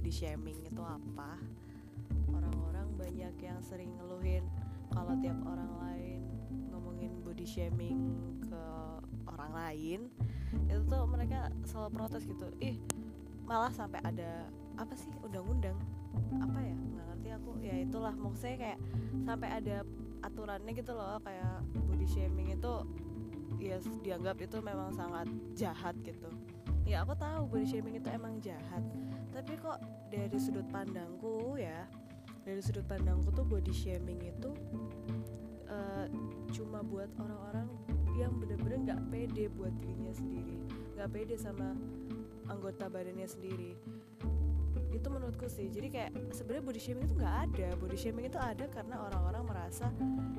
body shaming itu apa? Orang-orang banyak yang sering ngeluhin Kalau tiap orang lain ngomongin body shaming ke orang lain Itu tuh mereka selalu protes gitu. Ih malah sampai ada apa sih undang-undang? Apa ya? Nggak ngerti aku. Ya itulah maksudnya kayak sampai ada aturannya gitu loh kayak body shaming itu ya dianggap itu memang sangat jahat gitu ya aku tahu body shaming itu emang jahat. Tapi kok dari sudut pandangku ya dari sudut pandangku tuh body shaming itu uh, cuma buat orang-orang yang bener-bener nggak -bener pede buat dirinya sendiri nggak pede sama anggota badannya sendiri. Itu menurutku sih. Jadi kayak sebenarnya body shaming itu nggak ada. Body shaming itu ada karena orang-orang merasa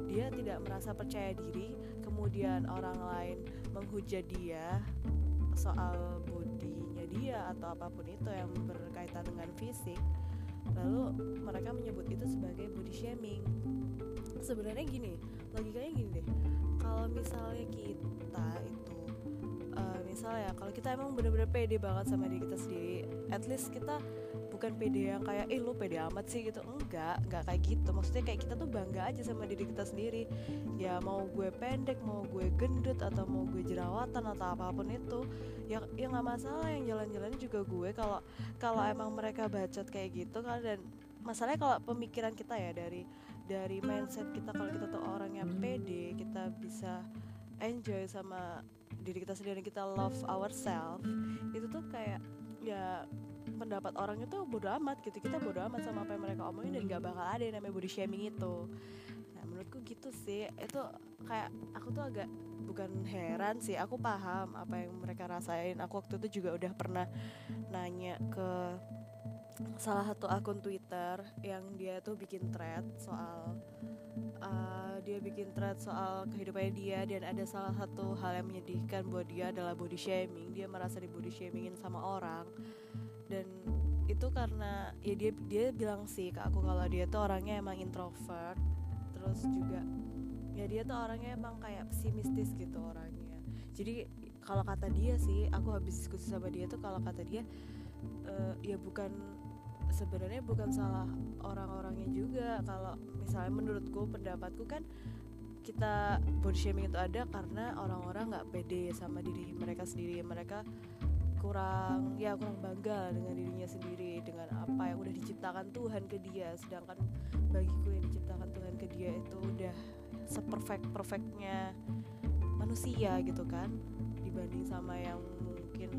dia tidak merasa percaya diri kemudian orang lain menghujat dia soal bodinya dia atau apa pun itu yang berkaitan dengan fisik lalu mereka menyebut itu sebagai body shaming. Sebenarnya gini logikanya gini deh. Kalau misalnya kita itu uh, misalnya kalau kita emang bener-bener pede banget sama diri kita sendiri at least kita bukan pede yang kayak eh lu pede amat sih gitu. Enggak enggak kayak gitu. Maksudnya kayak kita tuh bangga aja sama diri kita sendiri. Ya mau gue pendek mau gue gendut atau mau gue jerawatan atau apa pun itu ya ya nggak masalah. Yang jalan-jalan juga gue. Kalau kalau emang mereka bacot kayak gitu kan dan masalahnya kalau pemikiran kita ya dari dari mindset kita kalau kita tuh orang yang pede kita bisa enjoy sama diri kita sendiri kita love ourselves itu tuh kayak ya pendapat orang itu bodo amat gitu. Kita bodo amat sama apa yang mereka omongin dan gak bakal ada yang namanya body shaming itu. Nah menurutku gitu sih. Itu kayak aku tuh agak bukan heran sih. Aku paham apa yang mereka rasain. Aku waktu itu juga udah pernah nanya ke salah satu akun Twitter yang dia tuh bikin thread soal uh, dia bikin thread soal kehidupannya dia dan ada salah satu hal yang menyedihkan buat dia adalah body shaming. Dia merasa di body shamingin sama orang dan itu karena ya dia dia bilang sih ke aku kalau dia tuh orangnya emang introvert. Terus juga ya dia tuh orangnya emang kayak pesimistis gitu orangnya. Jadi kalau kata dia sih aku habis diskusi sama dia tuh kalau kata dia uh, ya bukan sebenarnya bukan salah orang-orangnya juga. Kalau misalnya menurutku pendapatku kan kita body shaming itu ada karena orang-orang nggak pede sama diri mereka sendiri. Mereka kurang ya kurang bangga dengan dirinya sendiri dengan apa yang udah diciptakan Tuhan ke dia. Sedangkan bagiku yang diciptakan Tuhan ke dia itu udah seperfect perfectnya manusia gitu kan. Dibanding sama yang mungkin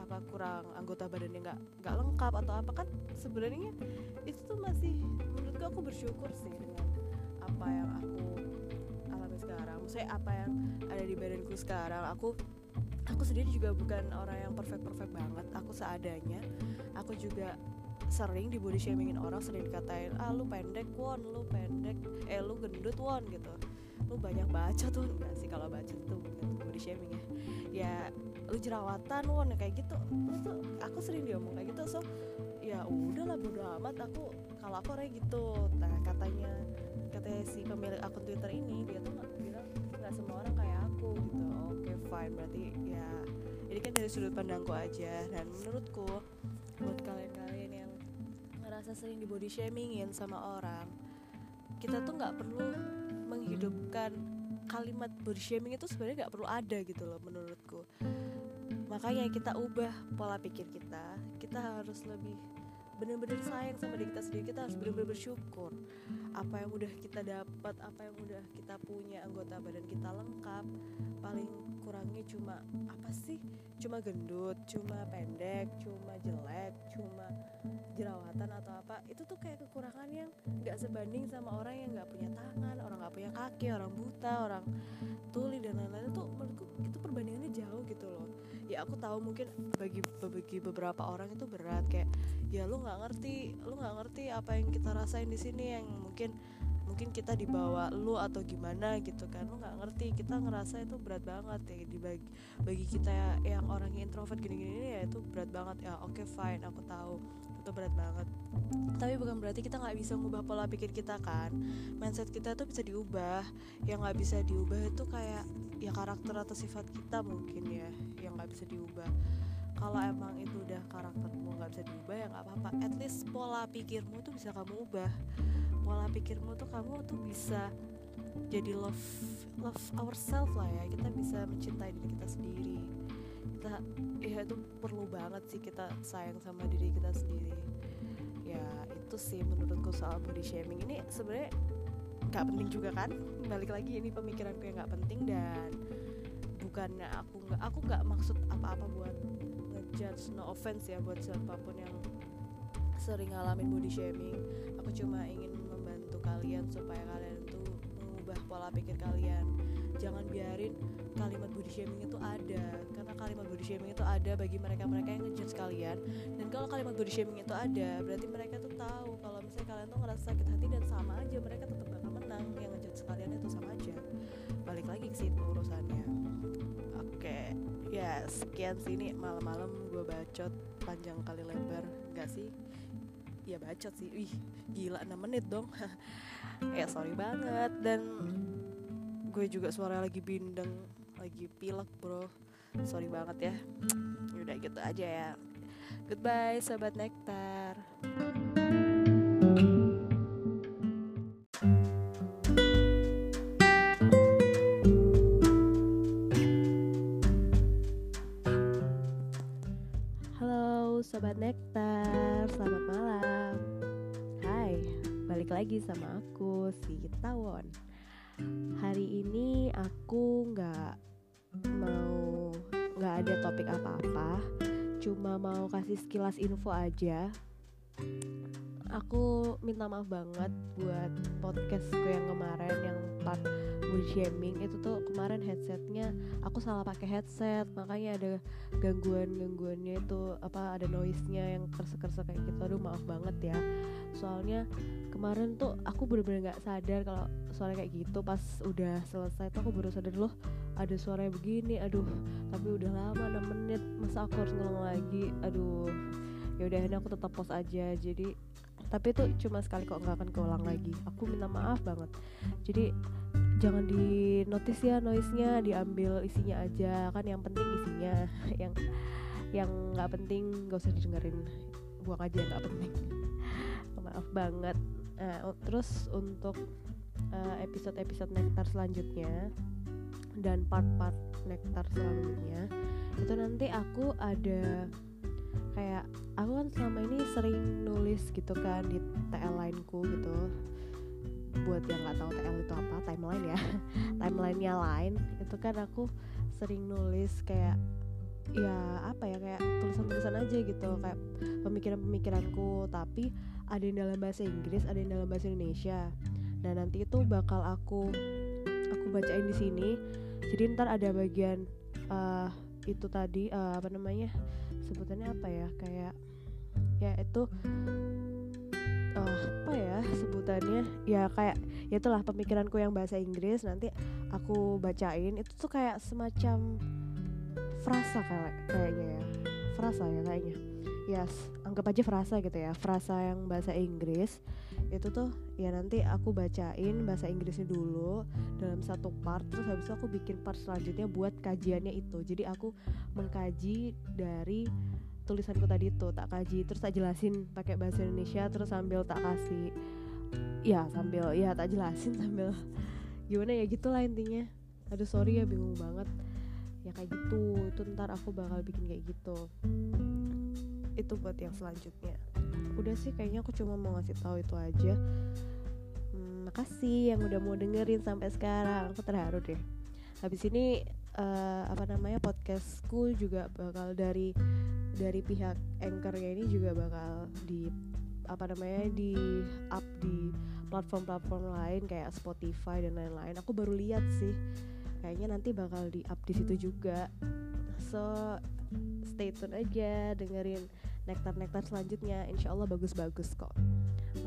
apa kurang anggota badannya nggak nggak lengkap atau apa kan sebenarnya itu tuh masih menurutku aku bersyukur sih dengan apa yang aku alami sekarang. Maksudnya apa yang ada di badanku sekarang. Aku aku sendiri juga bukan orang yang perfect perfect banget aku seadanya. Aku juga sering di body shamingin orang sering dikatain ah lu pendek won lu pendek. Eh lu gendut won gitu. Lu banyak baca tuh. Enggak sih kalau baca tuh bukan body shaming ya. Ya lu jerawatan won kayak gitu. Terus aku sering diomong kayak gitu so ya udahlah bodo amat aku kalau aku kayak gitu. Nah katanya katanya si pemilik akun twitter ini dia tuh bilang nggak semua orang kayak aku gitu fine berarti ya ini kan dari sudut pandangku aja. Dan menurutku buat kalian-kalian yang ngerasa sering di body shamingin sama orang kita tuh nggak perlu menghidupkan kalimat body shaming itu sebenarnya nggak perlu ada gitu loh menurutku. Makanya kita ubah pola pikir kita kita harus lebih benar-benar sayang sama diri kita sendiri kita harus benar-benar bersyukur. Apa yang udah kita dapat apa yang udah kita punya anggota badan kita lengkap paling kurangnya cuma apa sih? Cuma gendut cuma pendek cuma jelek cuma jerawatan atau apa. Itu tuh kayak kekurangan yang nggak sebanding sama orang yang nggak punya tangan orang nggak punya kaki orang buta orang tuli dan lain-lain. Itu menurutku aku tahu mungkin bagi bagi beberapa orang itu berat kayak ya lu nggak ngerti lu nggak ngerti apa yang kita rasain di sini yang mungkin mungkin kita dibawa lu atau gimana gitu kan. Lu nggak ngerti kita ngerasa itu berat banget ya di bagi bagi kita yang orangnya introvert gini-gini ya itu berat banget. Ya oke okay, fine aku tahu itu berat banget. Tapi bukan berarti kita nggak bisa ngubah pola pikir kita kan. Mindset kita tuh bisa diubah. Yang nggak bisa diubah itu kayak ya karakter atau sifat kita mungkin ya bisa diubah. Kalau emang itu udah karaktermu nggak bisa diubah ya nggak apa-apa. At least pola pikirmu tuh bisa kamu ubah. Pola pikirmu tuh kamu tuh bisa jadi love love ourselves lah ya. Kita bisa mencintai diri kita sendiri. Kita ya itu perlu banget sih kita sayang sama diri kita sendiri. Ya itu sih menurutku soal body shaming. Ini sebenarnya nggak penting juga kan? Balik lagi ini pemikiranku yang nggak penting dan bukannya aku nggak aku nggak maksud apa-apa buat ngejudge no offense ya buat siapa pun yang sering ngalamin body shaming. Aku cuma ingin membantu kalian supaya kalian tuh mengubah pola pikir kalian. Jangan biarin kalimat body shaming itu ada karena kalimat body shaming itu ada bagi mereka-mereka yang ngejudge kalian. Dan kalau kalimat body shaming itu ada berarti mereka tuh tahu kalau misalnya kalian tuh ngerasa sakit hati dan sama aja mereka tetap bakal menang. Yang ngejudge kalian itu sama aja. Balik lagi ke situ urusannya sekian sini malam-malam gue bacot panjang kali lebar. Enggak sih? Ya bacot sih. Wih gila 6 menit dong. Ya sorry banget. Dan gue juga suara lagi bindeng lagi pilek bro. Sorry banget ya. Udah gitu aja ya. Goodbye sobat nektar. Halo balik lagi sama aku si Tawon. Hari ini aku nggak mau nggak ada topik apa-apa. Cuma mau kasih sekilas info aja. Aku minta maaf banget buat podcastku yang kemarin yang mood shaming itu tuh kemarin headsetnya aku salah pakai headset makanya ada gangguan gangguannya itu apa ada noise nya yang kerse-kerse kayak gitu. Aduh maaf banget ya. Soalnya kemarin tuh aku bener-bener nggak sadar kalau suara kayak gitu. Pas udah selesai tuh aku baru sadar loh ada suara begini aduh tapi udah lama 6 menit masa aku harus ngulang lagi? Aduh ya udah ini aku tetap post aja. Jadi tapi itu cuma sekali kok nggak akan keulang lagi. Aku minta maaf banget. Jadi jangan di notice ya noise-nya diambil isinya aja. Kan yang penting isinya yang yang nggak penting gak usah didengerin. Buang aja nggak penting. Maaf banget. Nah, terus untuk uh, episode-episode nektar selanjutnya dan part-part nektar selanjutnya itu nanti aku ada kayak aku kan selama ini sering nulis gitu kan di TL lainku gitu buat yang nggak tahu TL itu apa timeline ya. Timelinenya lain itu kan aku sering nulis kayak ya apa ya kayak tulisan-tulisan aja gitu kayak pemikiran-pemikiranku. Tapi ada yang dalam bahasa Inggris ada yang dalam bahasa Indonesia. Nah nanti itu bakal aku aku bacain di sini. Jadi ntar ada bagian uh, itu tadi uh, apa namanya sebutannya apa ya kayak ya itu uh, apa ya sebutannya? Ya kayak ya itulah pemikiranku yang bahasa Inggris. Nanti aku bacain. Itu tuh kayak semacam frasa kayak kayaknya ya. Frasa ya kayaknya. Yes anggap aja frasa gitu ya. Frasa yang bahasa Inggris. Itu tuh ya nanti aku bacain bahasa Inggrisnya dulu dalam satu part. Terus habis itu aku bikin part selanjutnya buat kajiannya itu. Jadi aku mengkaji dari tulisanku tadi itu tak kaji terus tak jelasin pakai bahasa Indonesia terus sambil tak kasih. Ya sambil ya tak jelasin sambil gimana ya gitulah intinya. Aduh sorry ya bingung banget. Ya kayak gitu. Itu ntar aku bakal bikin kayak gitu. Itu buat yang selanjutnya. Udah sih kayaknya aku cuma mau ngasih tahu itu aja. Hmm, makasih yang udah mau dengerin sampai sekarang. Aku terharu deh. Habis ini uh, apa namanya podcastku juga bakal dari dari pihak anchornya ini juga bakal di apa namanya di up di platform-platform lain kayak Spotify dan lain-lain. Aku baru lihat sih. Kayaknya nanti bakal di up di situ juga. So stay tune aja dengerin nektar-nektar selanjutnya. Insya Allah bagus-bagus kok.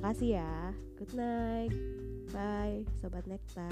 Makasih ya. Good night. Bye sobat nektar